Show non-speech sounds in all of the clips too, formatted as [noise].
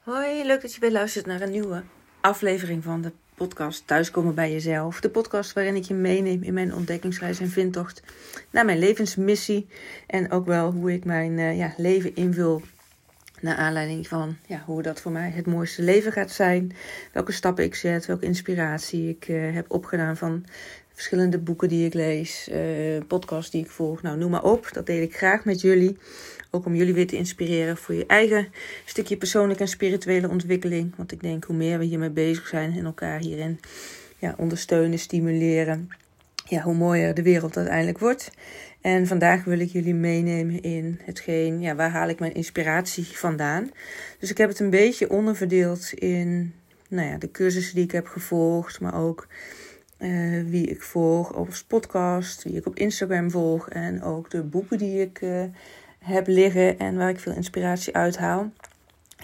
Hoi, leuk dat je weer luistert naar een nieuwe aflevering van de podcast Thuiskomen bij jezelf. De podcast waarin ik je meeneem in mijn ontdekkingsreis en vindtocht naar mijn levensmissie. En ook wel hoe ik mijn uh, ja, leven invul naar aanleiding van ja, hoe dat voor mij het mooiste leven gaat zijn. Welke stappen ik zet, welke inspiratie ik uh, heb opgedaan van verschillende boeken die ik lees, uh, podcasts die ik volg. Nou, noem maar op. Dat deel ik graag met jullie. Ook om jullie weer te inspireren voor je eigen stukje persoonlijke en spirituele ontwikkeling. Want ik denk hoe meer we hiermee bezig zijn en elkaar hierin ja, ondersteunen, stimuleren, ja, hoe mooier de wereld uiteindelijk wordt. En vandaag wil ik jullie meenemen in hetgeen, ja, waar haal ik mijn inspiratie vandaan. Dus ik heb het een beetje onderverdeeld in nou ja, de cursussen die ik heb gevolgd, maar ook uh, wie ik volg op podcast, wie ik op Instagram volg en ook de boeken die ik uh, heb liggen en waar ik veel inspiratie uit haal.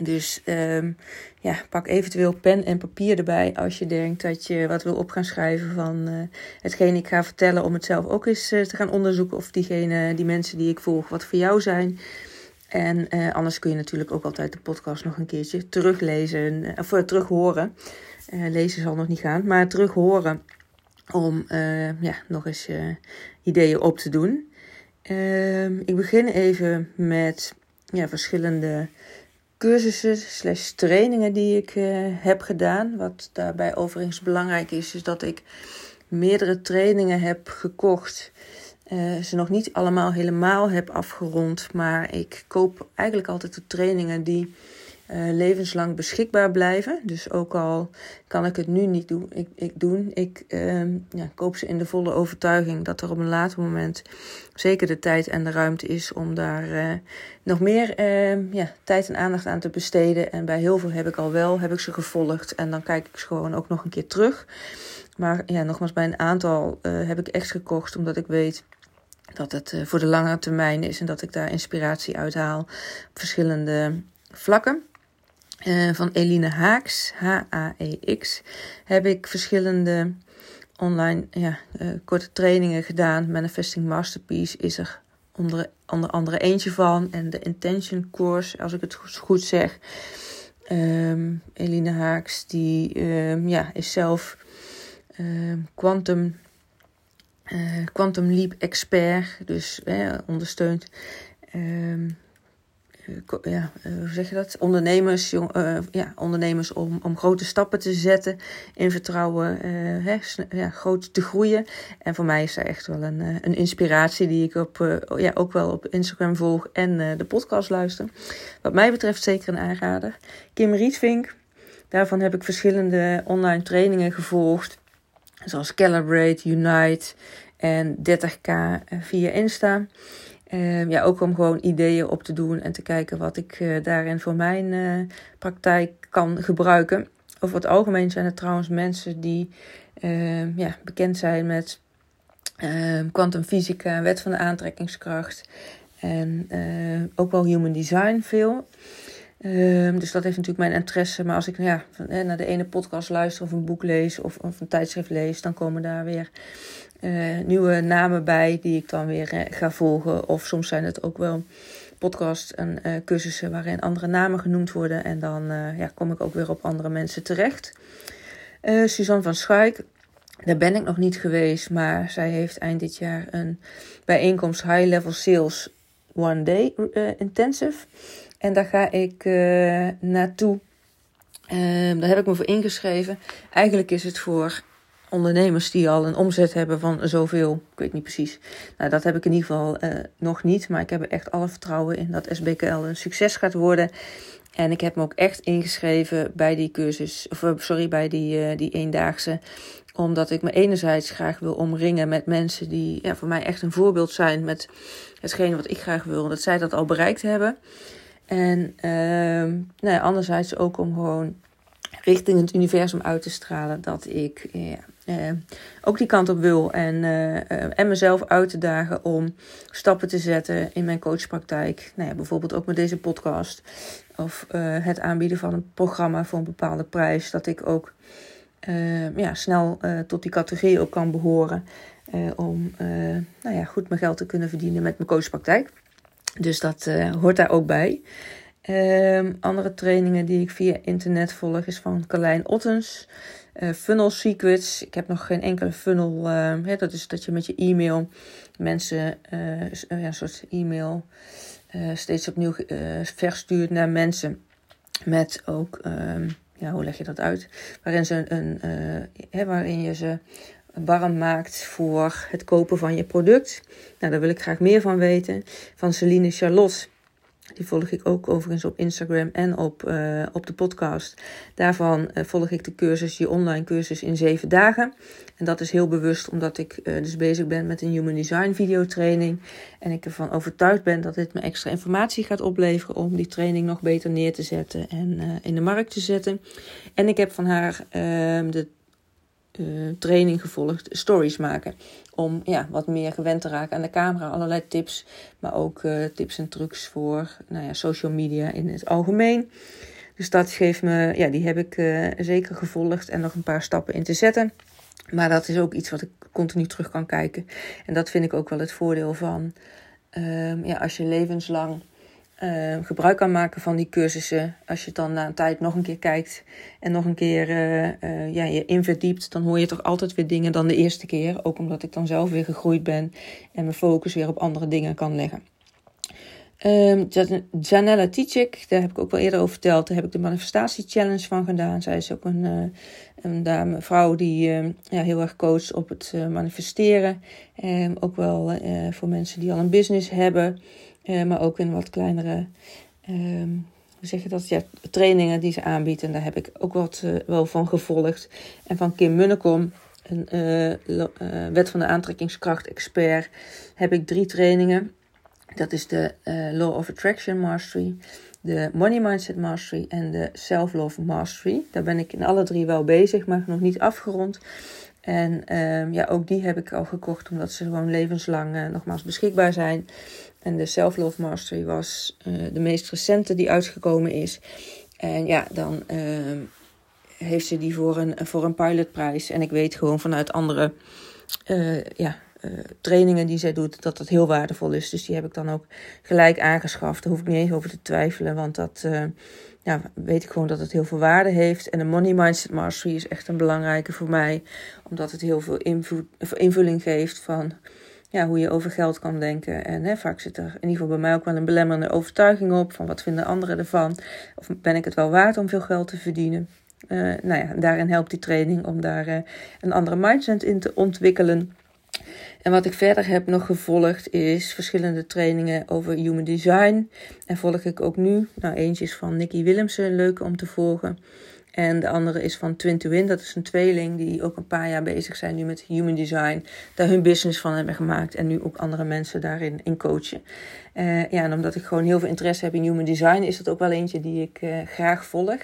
Dus um, ja, pak eventueel pen en papier erbij als je denkt dat je wat wil op gaan schrijven van uh, hetgeen ik ga vertellen. Om het zelf ook eens uh, te gaan onderzoeken of diegene, die mensen die ik volg wat voor jou zijn. En uh, anders kun je natuurlijk ook altijd de podcast nog een keertje teruglezen of terug horen. lezen zal nog niet gaan, maar terug horen om ja, nog eens ideeën op te doen. Uh, ik begin even met ja, verschillende cursussen slash trainingen die ik uh, heb gedaan. Wat daarbij overigens belangrijk is, is dat ik meerdere trainingen heb gekocht. Uh, ze nog niet allemaal helemaal heb afgerond, maar ik koop eigenlijk altijd de trainingen die uh, levenslang beschikbaar blijven. Dus ook al kan ik het nu niet doen, ik, ik, doen, ik uh, ja, koop ze in de volle overtuiging dat er op een later moment zeker de tijd en de ruimte is om daar uh, nog meer ehm, ja, tijd en aandacht aan te besteden. En bij heel veel heb ik al wel, heb ik ze gevolgd en dan kijk ik ze gewoon ook nog een keer terug. Maar ja, nogmaals, bij een aantal eh, heb ik echt gekocht omdat ik weet dat het voor de lange termijn is en dat ik daar inspiratie uit haal op verschillende vlakken. Uh, van Eline Haaks, H-A-E-X, heb ik verschillende online ja, uh, korte trainingen gedaan. Manifesting Masterpiece is er onder, onder andere eentje van. En de Intention Course, als ik het goed zeg. Um, Eline Haaks, die um, ja, is zelf um, quantum, uh, quantum leap expert. Dus ondersteunt eh, ja, eh, hoe zeg je dat? Ondernemers, jong, uh, ja, ondernemers om, om grote stappen te zetten in vertrouwen, uh, hè, ja, groot te groeien. En voor mij is zij echt wel een, een inspiratie die ik op, ja, ook wel op Instagram volg en de podcast luister. Wat mij betreft zeker een aanrader. Kim Rietvink, daarvan heb ik verschillende online trainingen gevolgd. Zoals Calibrate, Unite en 30k via Insta. Uh, ja, ook om gewoon ideeën op te doen en te kijken wat ik uh, daarin voor mijn uh, praktijk kan gebruiken. Over het algemeen zijn het trouwens mensen die ehm, ja, bekend zijn met ehm, kwantumfysica, wet van de aantrekkingskracht en ook wel human design veel. Dus dat heeft natuurlijk mijn interesse. Maar als ik ja, naar de ene podcast luister of een boek lees of, of een tijdschrift lees, dan komen daar weer uh, nieuwe namen bij die ik dan weer uh, ga volgen. Of soms zijn het ook wel podcasts en uh, cursussen waarin andere namen genoemd worden. En dan ja, kom ik ook weer op andere mensen terecht. Suzanne van Schaik, daar ben ik nog niet geweest. Maar zij heeft eind dit jaar een bijeenkomst High Level Sales One Day Intensive. En daar ga ik naartoe. daar heb ik me voor ingeschreven. Eigenlijk is het voor ondernemers die al een omzet hebben van zoveel, ik weet niet precies. Nou, dat heb ik in ieder geval uh, nog niet, maar ik heb er echt alle vertrouwen in dat SBKL een succes gaat worden. En ik heb me ook echt ingeschreven bij die cursus, of eh, sorry, bij die, die eendaagse. Omdat ik me enerzijds graag wil omringen met mensen die ja, voor mij echt een voorbeeld zijn met hetgene wat ik graag wil. Dat zij dat al bereikt hebben. En uh, nou ja, anderzijds ook om gewoon richting het universum uit te stralen dat ik uh, ook die kant op wil. En, uh, en mezelf uit te dagen om stappen te zetten in mijn coachpraktijk. Nou ja, bijvoorbeeld ook met deze podcast. Of het aanbieden van een programma voor een bepaalde prijs. Dat ik ook ja, snel tot die categorie ook kan behoren. om nou ja, goed mijn geld te kunnen verdienen met mijn coachpraktijk. Dus dat hoort daar ook bij. Ehm, andere trainingen die ik via internet volg is van Carlijn Ottens. Uh, funnel Secrets. Ik heb nog geen enkele funnel. Uh, dat is dat je met je e-mail mensen uh, ja, een soort e-mail steeds opnieuw verstuurt naar mensen. Met ook, ehm, ja, hoe leg je dat uit? Waarin, ze een, hè, waarin je ze warm maakt voor het kopen van je product. Nou, daar wil ik graag meer van weten. Van Celine Charlotte. Die volg ik ook overigens op Instagram en op, uh, op de podcast. Daarvan uh, volg ik de cursus, je online cursus in zeven dagen. En dat is heel bewust omdat ik uh, dus bezig ben met een Human Design videotraining. En ik ervan overtuigd ben dat dit me extra informatie gaat opleveren om die training nog beter neer te zetten en in de markt te zetten. En ik heb van haar ehm, de training gevolgd, stories maken om ja, wat meer gewend te raken aan de camera. Allerlei tips, maar ook uh, tips en trucs voor nou ja, social media in het algemeen. Dus dat geeft me, ja, die heb ik uh, zeker gevolgd en nog een paar stappen in te zetten. Maar dat is ook iets wat ik continu terug kan kijken. En dat vind ik ook wel het voordeel van, um, ja, als je levenslang uh, gebruik kan maken van die cursussen. Als je dan na een tijd nog een keer kijkt en nog een keer uh, uh, ja, je inverdiept, dan hoor je toch altijd weer dingen dan de eerste keer. Ook omdat ik dan zelf weer gegroeid ben en mijn focus weer op andere dingen kan leggen. Um, Janella Tichik, daar heb ik ook wel eerder over verteld. Daar heb ik de Manifestatie Challenge van gedaan. Zij is ook een, een dame, vrouw die ja, heel erg coacht op het manifesteren. Um, ook wel voor mensen die al een business hebben. Uh, maar ook in wat kleinere, um, hoe zeg je dat? Ja, trainingen die ze aanbiedt. En daar heb ik ook wat uh, wel van gevolgd. En van Kim Munnekom, een uh, wet van de aantrekkingskracht expert, heb ik drie trainingen. Dat is de Law of Attraction Mastery, de Money Mindset Mastery en de Self-Love Mastery. Daar ben ik in alle drie wel bezig, maar nog niet afgerond. En um, ja, ook die heb ik al gekocht omdat ze gewoon levenslang nogmaals beschikbaar zijn. En de Self Love Mastery was uh, de meest recente die uitgekomen is. En ja, dan uh, heeft ze die voor een, voor een pilotprijs. En ik weet gewoon vanuit andere uh, ja, trainingen die zij doet dat dat heel waardevol is. Dus die heb ik dan ook gelijk aangeschaft. Daar hoef ik niet eens over te twijfelen, want dat ja, weet ik gewoon dat het heel veel waarde heeft. En de Money Mindset Mastery is echt een belangrijke voor mij, omdat het heel veel invulling geeft van ja, hoe je over geld kan denken. En hè, vaak zit er in ieder geval bij mij ook wel een belemmerende overtuiging op. Van wat vinden anderen ervan? Of ben ik het wel waard om veel geld te verdienen? Uh, nou ja, daarin helpt die training om daar uh, een andere mindset in te ontwikkelen. En wat ik verder heb nog gevolgd is verschillende trainingen over human design. En volg ik ook nu. Nou, eentje is van Nikki Willemsen, leuk om te volgen. En de andere is van Twin to Win. Dat is een tweeling die ook een paar jaar bezig zijn nu met human design. Daar hun business van hebben gemaakt. En nu ook andere mensen daarin in coachen. Uh, ja, en omdat ik gewoon heel veel interesse heb in human design, is dat ook wel eentje die ik uh, graag volg.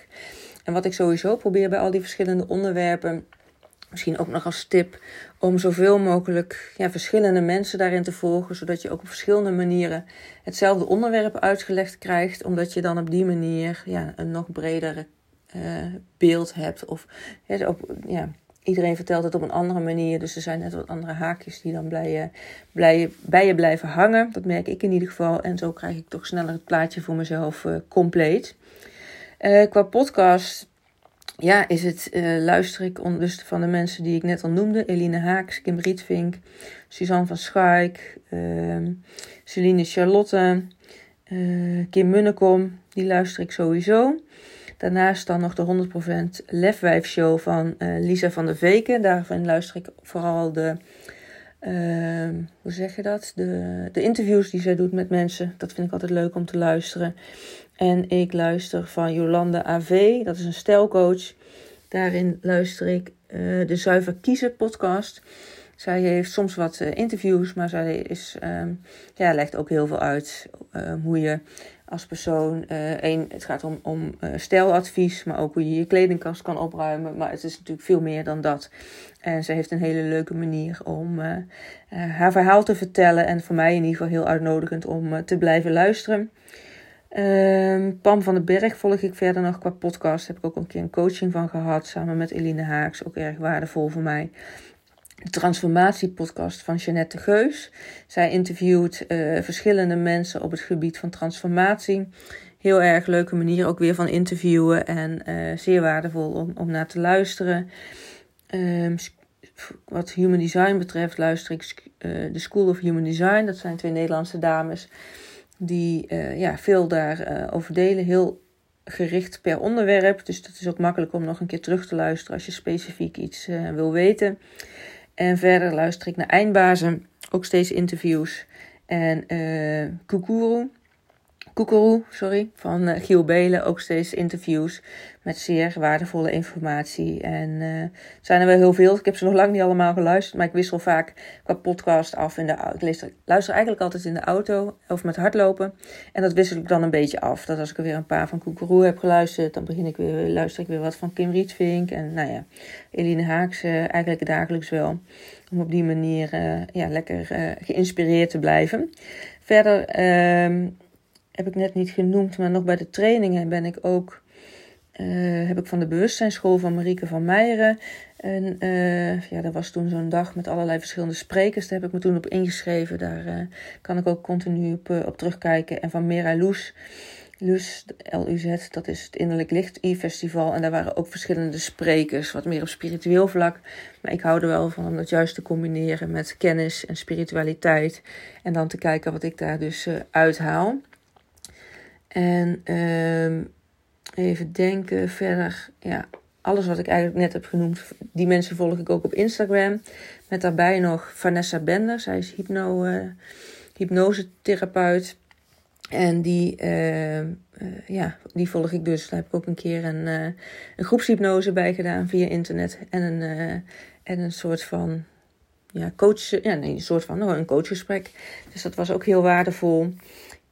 En wat ik sowieso probeer bij al die verschillende onderwerpen. Misschien ook nog als tip om zoveel mogelijk ja, verschillende mensen daarin te volgen, zodat je ook op verschillende manieren hetzelfde onderwerp uitgelegd krijgt, omdat je dan op die manier ja, een nog bredere uh, beeld hebt. Of op, ja, iedereen vertelt het op een andere manier. Dus er zijn net wat andere haakjes die dan blij, blij, bij je blijven hangen. Dat merk ik in ieder geval. En zo krijg ik toch sneller het plaatje voor mezelf uh, compleet. Uh, qua podcast. Ja, is het, luister ik dus van de mensen die ik net al noemde. Eline Haaks, Kim Rietvink, Suzanne van Schaik, ehm, Celine Charlotte, Kim Munnekom. Die luister ik sowieso. Daarnaast dan nog de 100% Lefwijf Show van uh, Lisa van der Veken. Daarvan luister ik vooral de, uh, hoe zeg je dat? De, de interviews die zij doet met mensen. Dat vind ik altijd leuk om te luisteren. En ik luister van Jolanda AV, dat is een stijlcoach. Daarin luister ik uh, de Zuiver Kiezen podcast. Zij heeft soms wat uh, interviews, maar zij is, um, ja, legt ook heel veel uit uh, hoe je als persoon. Eén, uh, het gaat om, om stijladvies, maar ook hoe je je kledingkast kan opruimen. Maar het is natuurlijk veel meer dan dat. En ze heeft een hele leuke manier om haar verhaal te vertellen. En voor mij in ieder geval heel uitnodigend om te blijven luisteren. Ehm, Pam van den Berg volg ik verder nog qua podcast. Heb ik ook een keer een coaching van gehad samen met Eline Haaks. Ook erg waardevol voor mij de transformatiepodcast van Jeannette Geus. Zij interviewt uh, verschillende mensen op het gebied van transformatie. heel erg leuke manier ook weer van interviewen en uh, zeer waardevol om, om naar te luisteren. Um, wat human design betreft luister ik uh, de School of Human Design. Dat zijn twee Nederlandse dames die ja, veel daarover over delen. Heel gericht per onderwerp. Dus dat is ook makkelijk om nog een keer terug te luisteren als je specifiek iets wil weten. En verder luister ik naar Eindbazen, ook steeds interviews. En uh, Kukuru, Koekeroe, sorry, van uh, Giel Belen. Ook steeds interviews met zeer waardevolle informatie. En uh, zijn er wel heel veel. Ik heb ze nog lang niet allemaal geluisterd, maar ik wissel vaak qua podcast af. In de, ik luister eigenlijk altijd in de auto of met hardlopen. En dat wissel ik dan een beetje af. Dat als ik er weer een paar van Koekeroe heb geluisterd, dan begin ik weer, luister ik weer wat van Kim Rietvink. En nou ja, Eline Haaks uh, eigenlijk dagelijks wel. Om op die manier ja, lekker geïnspireerd te blijven. Verder ehm, heb ik net niet genoemd, maar nog bij de trainingen ben ik ook. Uh, heb ik van de bewustzijnsschool van Marieke van Meijeren. En uh, ja, dat was toen zo'n dag met allerlei verschillende sprekers. Daar heb ik me toen op ingeschreven. Daar uh, kan ik ook continu op, terugkijken. En van Mera Loes. Luz, LUZ, dat is het Innerlijk Licht I-festival. En daar waren ook verschillende sprekers, wat meer op spiritueel vlak. Maar ik hou er wel van om dat juist te combineren met kennis en spiritualiteit. En dan te kijken wat ik daar dus uithaal. En uh, even denken verder. Ja, alles wat ik eigenlijk net heb genoemd, die mensen volg ik ook op Instagram. Met daarbij nog Vanessa Bender. Zij is hypno, uh, hypnosetherapeut. En die, uh, uh, ja, die volg ik dus. Daar heb ik ook een keer een, een groepshypnose bij gedaan via internet. En een, en een soort van ja, coach, ja, nee, een soort van nou, een coachgesprek. Dus dat was ook heel waardevol.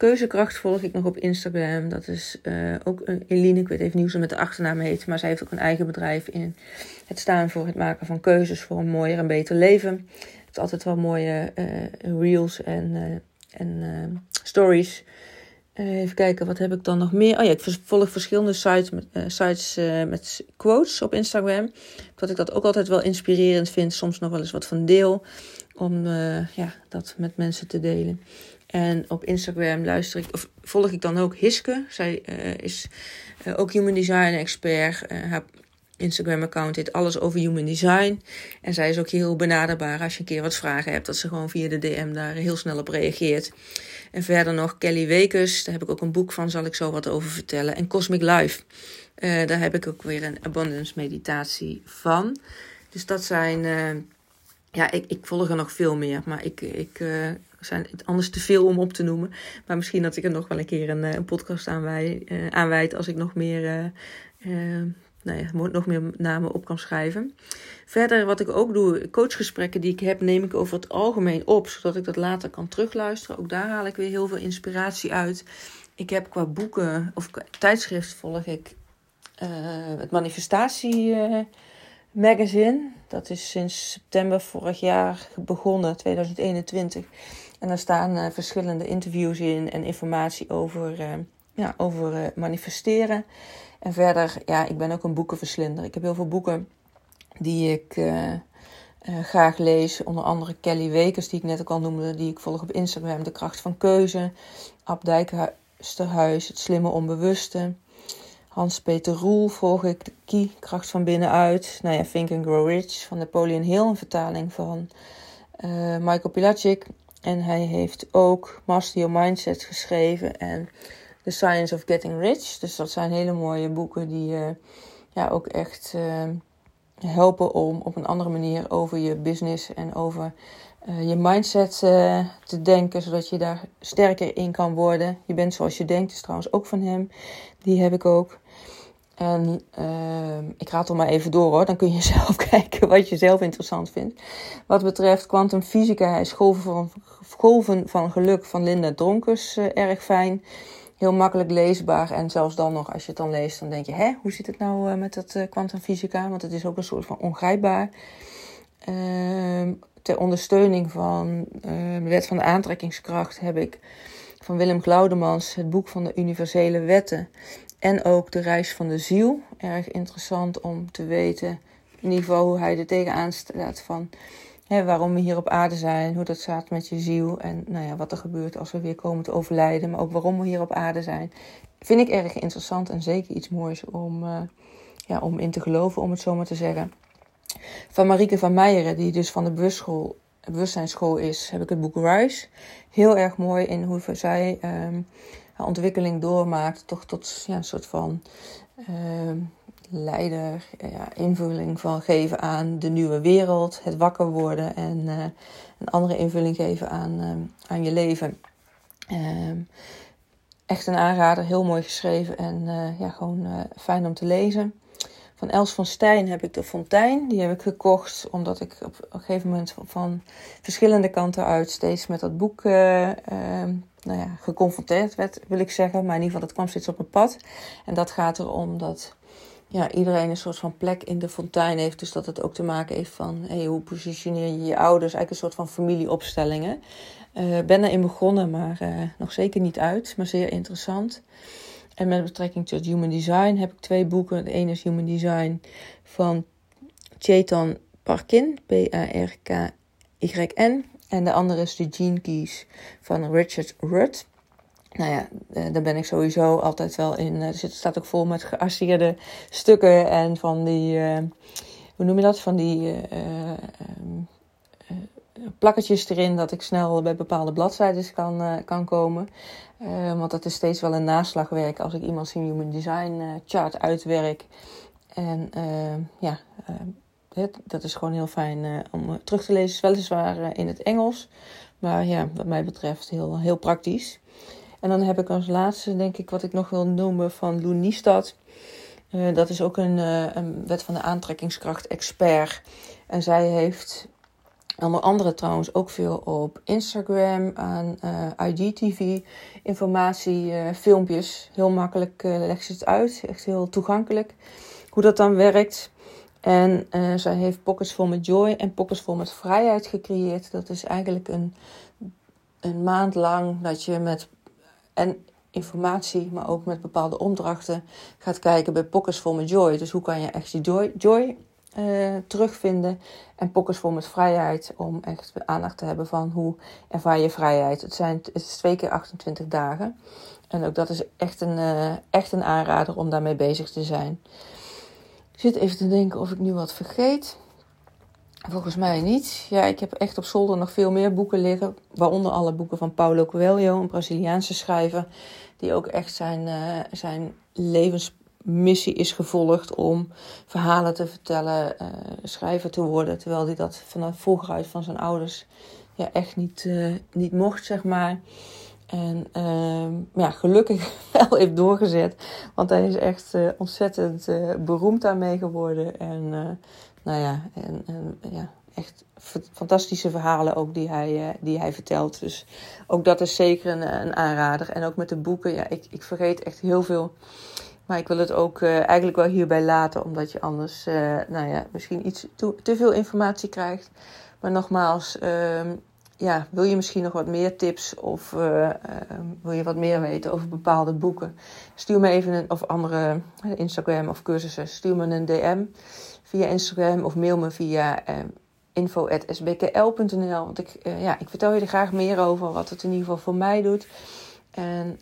Keuzekracht volg ik nog op Instagram. Dat is uh, ook een Eline, ik weet even niet hoe met de achternaam heet. Maar zij heeft ook een eigen bedrijf in het staan voor het maken van keuzes voor een mooier en beter leven. Het is altijd wel mooie uh, reels en, en stories. even kijken, wat heb ik dan nog meer? Oh ja, ik volg verschillende sites met, sites, met quotes op Instagram. Dat ik dat ook altijd wel inspirerend vind. Soms nog wel eens wat van deel. Om ja, dat met mensen te delen. En op Instagram luister ik, of volg ik dan ook Hiske. Zij uh, is uh, ook human design expert. Uh, haar Instagram account heet alles over human design. En zij is ook heel benaderbaar als je een keer wat vragen hebt. Dat ze gewoon via de DM daar heel snel op reageert. En verder nog Kelly Wekers. Daar heb ik ook een boek van, zal ik zo wat over vertellen. En Cosmic Life. daar heb ik ook weer een abundance meditatie van. Dus dat zijn... ja, ik, ik volg er nog veel meer. Maar ik, ik zijn anders te veel om op te noemen. Maar misschien dat ik er nog wel een keer een, eh, een podcast aanwijd, uh, aanwijd als ik nog meer, nou ja, nog meer namen op kan schrijven. Verder, wat ik ook doe, coachgesprekken die ik heb, neem ik over het algemeen op, zodat ik dat later kan terugluisteren. Ook daar haal ik weer heel veel inspiratie uit. Ik heb qua boeken of tijdschrift volg ik het manifestatie magazine. Dat is sinds september vorig jaar begonnen, 2021. En daar staan uh, verschillende interviews in en informatie over, uh, ja, over uh, manifesteren. En verder, ja, ik ben ook een boekenverslinder. Ik heb heel veel boeken die ik graag lees. Onder andere Kelly Wekers, die ik net ook al noemde, die ik volg op Instagram. De kracht van keuze. Ab Dijksterhuis, Het slimme onbewuste. Hans-Peter Roel volg ik, de Key, Kracht van Binnenuit. Nou ja, Think and Grow Rich van Napoleon Hill, een vertaling van Michael Pilacic. En hij heeft ook Master Your Mindset geschreven en The Science of Getting Rich. Dus dat zijn hele mooie boeken die uh, ja, ook echt uh, helpen om op een andere manier over je business en over uh, je mindset te denken, zodat je daar sterker in kan worden. Je bent zoals je denkt, is trouwens ook van hem. Die heb ik ook. En uh, ik raad er maar even door hoor. Dan kun je [laughs] zelf kijken wat je zelf interessant vindt. Wat betreft kwantumfysica is golven van, golven van geluk van Linda Dronkers uh, erg fijn. Heel makkelijk leesbaar. En zelfs dan nog, als je het dan leest, dan denk je... Hè, hoe zit het nou met dat kwantumfysica? Want het is ook een soort van ongrijpbaar. Ehm, ondersteuning van de wet van de aantrekkingskracht heb ik van Willem Glaudemans het boek van de universele wetten. En ook de reis van de ziel. Erg interessant om te weten, in ieder geval hoe hij er tegenaan staat van hè, waarom we hier op aarde zijn, hoe dat staat met je ziel en nou ja, wat er gebeurt als we weer komen te overlijden, maar ook waarom we hier op aarde zijn. Vind ik erg interessant en zeker iets moois om, uh, ja, om in te geloven, om het zo maar te zeggen. Van Marieke van Meijeren, die dus van de bewustschool, bewustzijnsschool is, heb ik het boek Rise. Heel erg mooi in hoe zij um, haar ontwikkeling doormaakt, toch tot ja, een soort van um, leider, ja, invulling van geven aan de nieuwe wereld, het wakker worden en uh, een andere invulling geven aan, uh, aan je leven. Um, echt een aanrader, heel mooi geschreven en uh, ja, gewoon fijn om te lezen. Van Els van Stijn heb ik de Fontein. Die heb ik gekocht omdat ik op een gegeven moment van verschillende kanten uit steeds met dat boek nou ja, geconfronteerd werd, wil ik zeggen. Maar in ieder geval, dat kwam steeds op mijn pad. En dat gaat erom dat ja, iedereen een soort van plek in de fontein heeft. Dus dat het ook te maken heeft van hey, hoe positioneer je je ouders. Eigenlijk een soort van familieopstellingen. Ik uh, ben erin begonnen, maar nog zeker niet uit. Maar zeer interessant. En met betrekking tot Human Design heb ik twee boeken. De ene is Human Design van Chetan Parkin, P-A-R-K-Y-N. En de andere is de Gene Keys van Richard Rudd nou ja, eh, daar ben ik sowieso altijd wel in. Eh, er staat ook vol met geasseerde stukken en van die, uh, hoe noem je dat? Van die uh, plakketjes erin dat ik snel bij bepaalde bladzijden kan, kan komen. Want dat is steeds wel een naslagwerk als ik iemand zijn human design chart uitwerk. En ja, dat is gewoon heel fijn om terug te lezen. Weliswaar in het Engels. Maar ja, wat mij betreft heel, heel praktisch. En dan heb ik als laatste, denk ik, wat ik nog wil noemen van Lou Niestad. Uh, dat is ook een, uh, een wet van de aantrekkingskracht expert. En zij heeft, onder andere trouwens, ook veel op Instagram aan uh, eh, IGTV informatie, filmpjes. Heel makkelijk legt ze het uit, echt heel toegankelijk. Hoe dat dan werkt. En zij heeft Pockets Vol met Joy en Pockets Vol met Vrijheid gecreëerd. Dat is eigenlijk een, een maand lang dat je met en informatie, maar ook met bepaalde opdrachten gaat kijken bij Pockets Vol met Joy. Dus hoe kan je echt die joy uh, terugvinden en Pockets Vol met Vrijheid om echt aandacht te hebben van hoe ervaar je vrijheid. Het, zijn, het is twee keer 28 dagen en ook dat is echt een, uh, echt een aanrader om daarmee bezig te zijn. Ik zit even te denken of ik nu wat vergeet. Volgens mij niet. Ja, ik heb echt op zolder nog veel meer boeken liggen. Waaronder alle boeken van Paulo Coelho, een Braziliaanse schrijver. Die ook echt zijn, uh, zijn levensmissie is gevolgd om verhalen te vertellen, uh, schrijver te worden. Terwijl hij dat vanaf vroeger uit van zijn ouders ja, echt niet, uh, niet mocht, zeg maar. En ehm, ja, gelukkig [laughs] wel heeft doorgezet. Want hij is echt ontzettend beroemd daarmee geworden. En nou ja, en, en ja, echt fantastische verhalen ook die hij, uh, die hij vertelt. Dus ook dat is zeker een, een aanrader. En ook met de boeken, ja, ik, ik vergeet echt heel veel. Maar ik wil het ook uh, eigenlijk wel hierbij laten, omdat je anders, uh, nou ja, misschien iets te, veel informatie krijgt. Maar nogmaals, ehm, ja, wil je misschien nog wat meer tips of ehm, wil je wat meer weten over bepaalde boeken? Stuur me even een, of andere Instagram of cursussen, stuur me een DM via Instagram of mail me via uh, eh, info.sbkl.nl. Want ik, ja, ik vertel je er graag meer over, wat het in ieder geval voor mij doet. En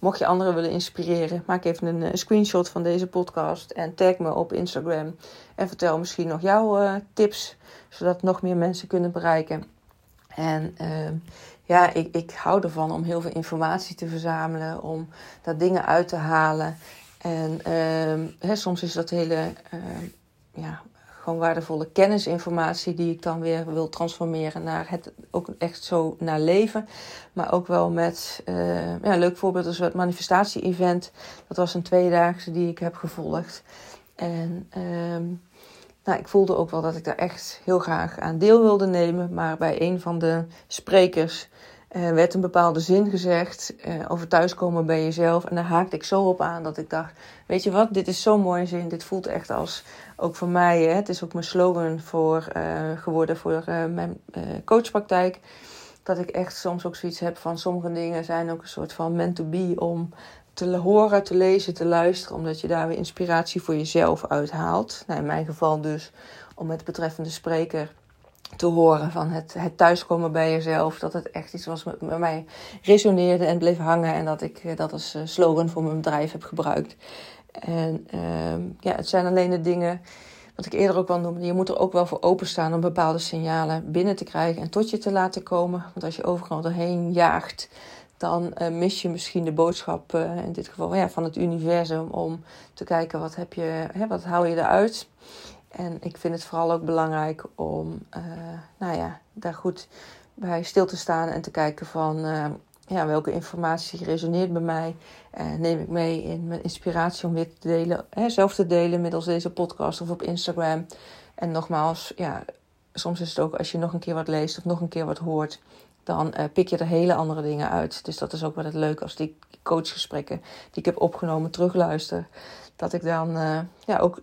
mocht je anderen willen inspireren, maak even een, een, screenshot van deze podcast en tag me op Instagram. En vertel misschien nog jouw uh, tips, zodat nog meer mensen kunnen bereiken. En ehm, ja, ik, ik hou ervan om heel veel informatie te verzamelen, om daar dingen uit te halen. En ehm, soms is dat hele ja, gewoon waardevolle kennisinformatie die ik dan weer wil transformeren naar het ook echt zo naar leven. Maar ook wel met, uh, ja, een leuk voorbeeld is het manifestatie-event. Dat was een tweedaagse die ik heb gevolgd. En uh, nou, ik voelde ook wel dat ik daar echt heel graag aan deel wilde nemen. Maar bij een van de sprekers uh, werd een bepaalde zin gezegd uh, over thuiskomen bij jezelf. En daar haakte ik zo op aan dat ik dacht: Weet je wat, dit is zo'n mooie zin. Dit voelt echt als ook voor mij. Hè, het is ook mijn slogan voor, uh, geworden voor mijn coachpraktijk. Dat ik echt soms ook zoiets heb van sommige dingen zijn ook een soort van meant to be om te horen, te lezen, te luisteren. Omdat je daar weer inspiratie voor jezelf uithaalt. Nou, in mijn geval dus om met de betreffende spreker te horen van het, het thuiskomen bij jezelf. Dat het echt iets was wat met mij resoneerde en bleef hangen. En dat ik eh, dat als eh, slogan voor mijn bedrijf heb gebruikt. En ehm, ja, het zijn alleen de dingen wat ik eerder ook wel noemde. Je moet er ook wel voor openstaan om bepaalde signalen binnen te krijgen en tot je te laten komen. Want als je overal doorheen jaagt, dan uh, mis je misschien de boodschap, in dit geval van het universum, om te kijken wat, heb je, hè, wat haal je eruit. En ik vind het vooral ook belangrijk om uh, nou ja, daar goed bij stil te staan en te kijken van uh, ja, welke informatie resoneert bij mij. Uh, neem ik mee in mijn inspiratie om dit te delen, hè, zelf te delen middels deze podcast of op Instagram. En nogmaals, ja, soms is het ook als je nog een keer wat leest of nog een keer wat hoort, dan pik je er hele andere dingen uit. Dus dat is ook wel het leuke als die coachgesprekken die ik heb opgenomen terugluister. Dat ik dan ja, ook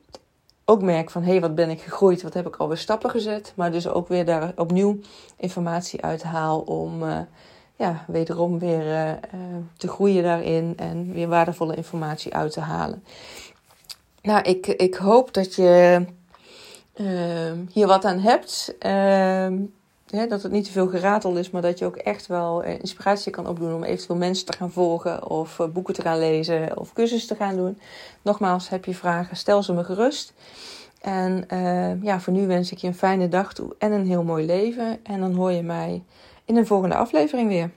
ook merk van hey, wat ben ik gegroeid, wat heb ik alweer stappen gezet. Maar dus ook weer daar opnieuw informatie uit haal om uh, ja, wederom weer uh, te groeien daarin en weer waardevolle informatie uit te halen. Nou, ik, ik hoop dat je ehm, hier wat aan hebt. Ehm, dat het niet te veel geratel is, maar dat je ook echt wel eh, inspiratie kan opdoen om eventueel mensen te gaan volgen of eh, boeken te gaan lezen of cursussen te gaan doen. Nogmaals, heb je vragen, stel ze me gerust. En uh, ja, voor nu wens ik je een fijne dag toe en een heel mooi leven. En dan hoor je mij in een volgende aflevering weer.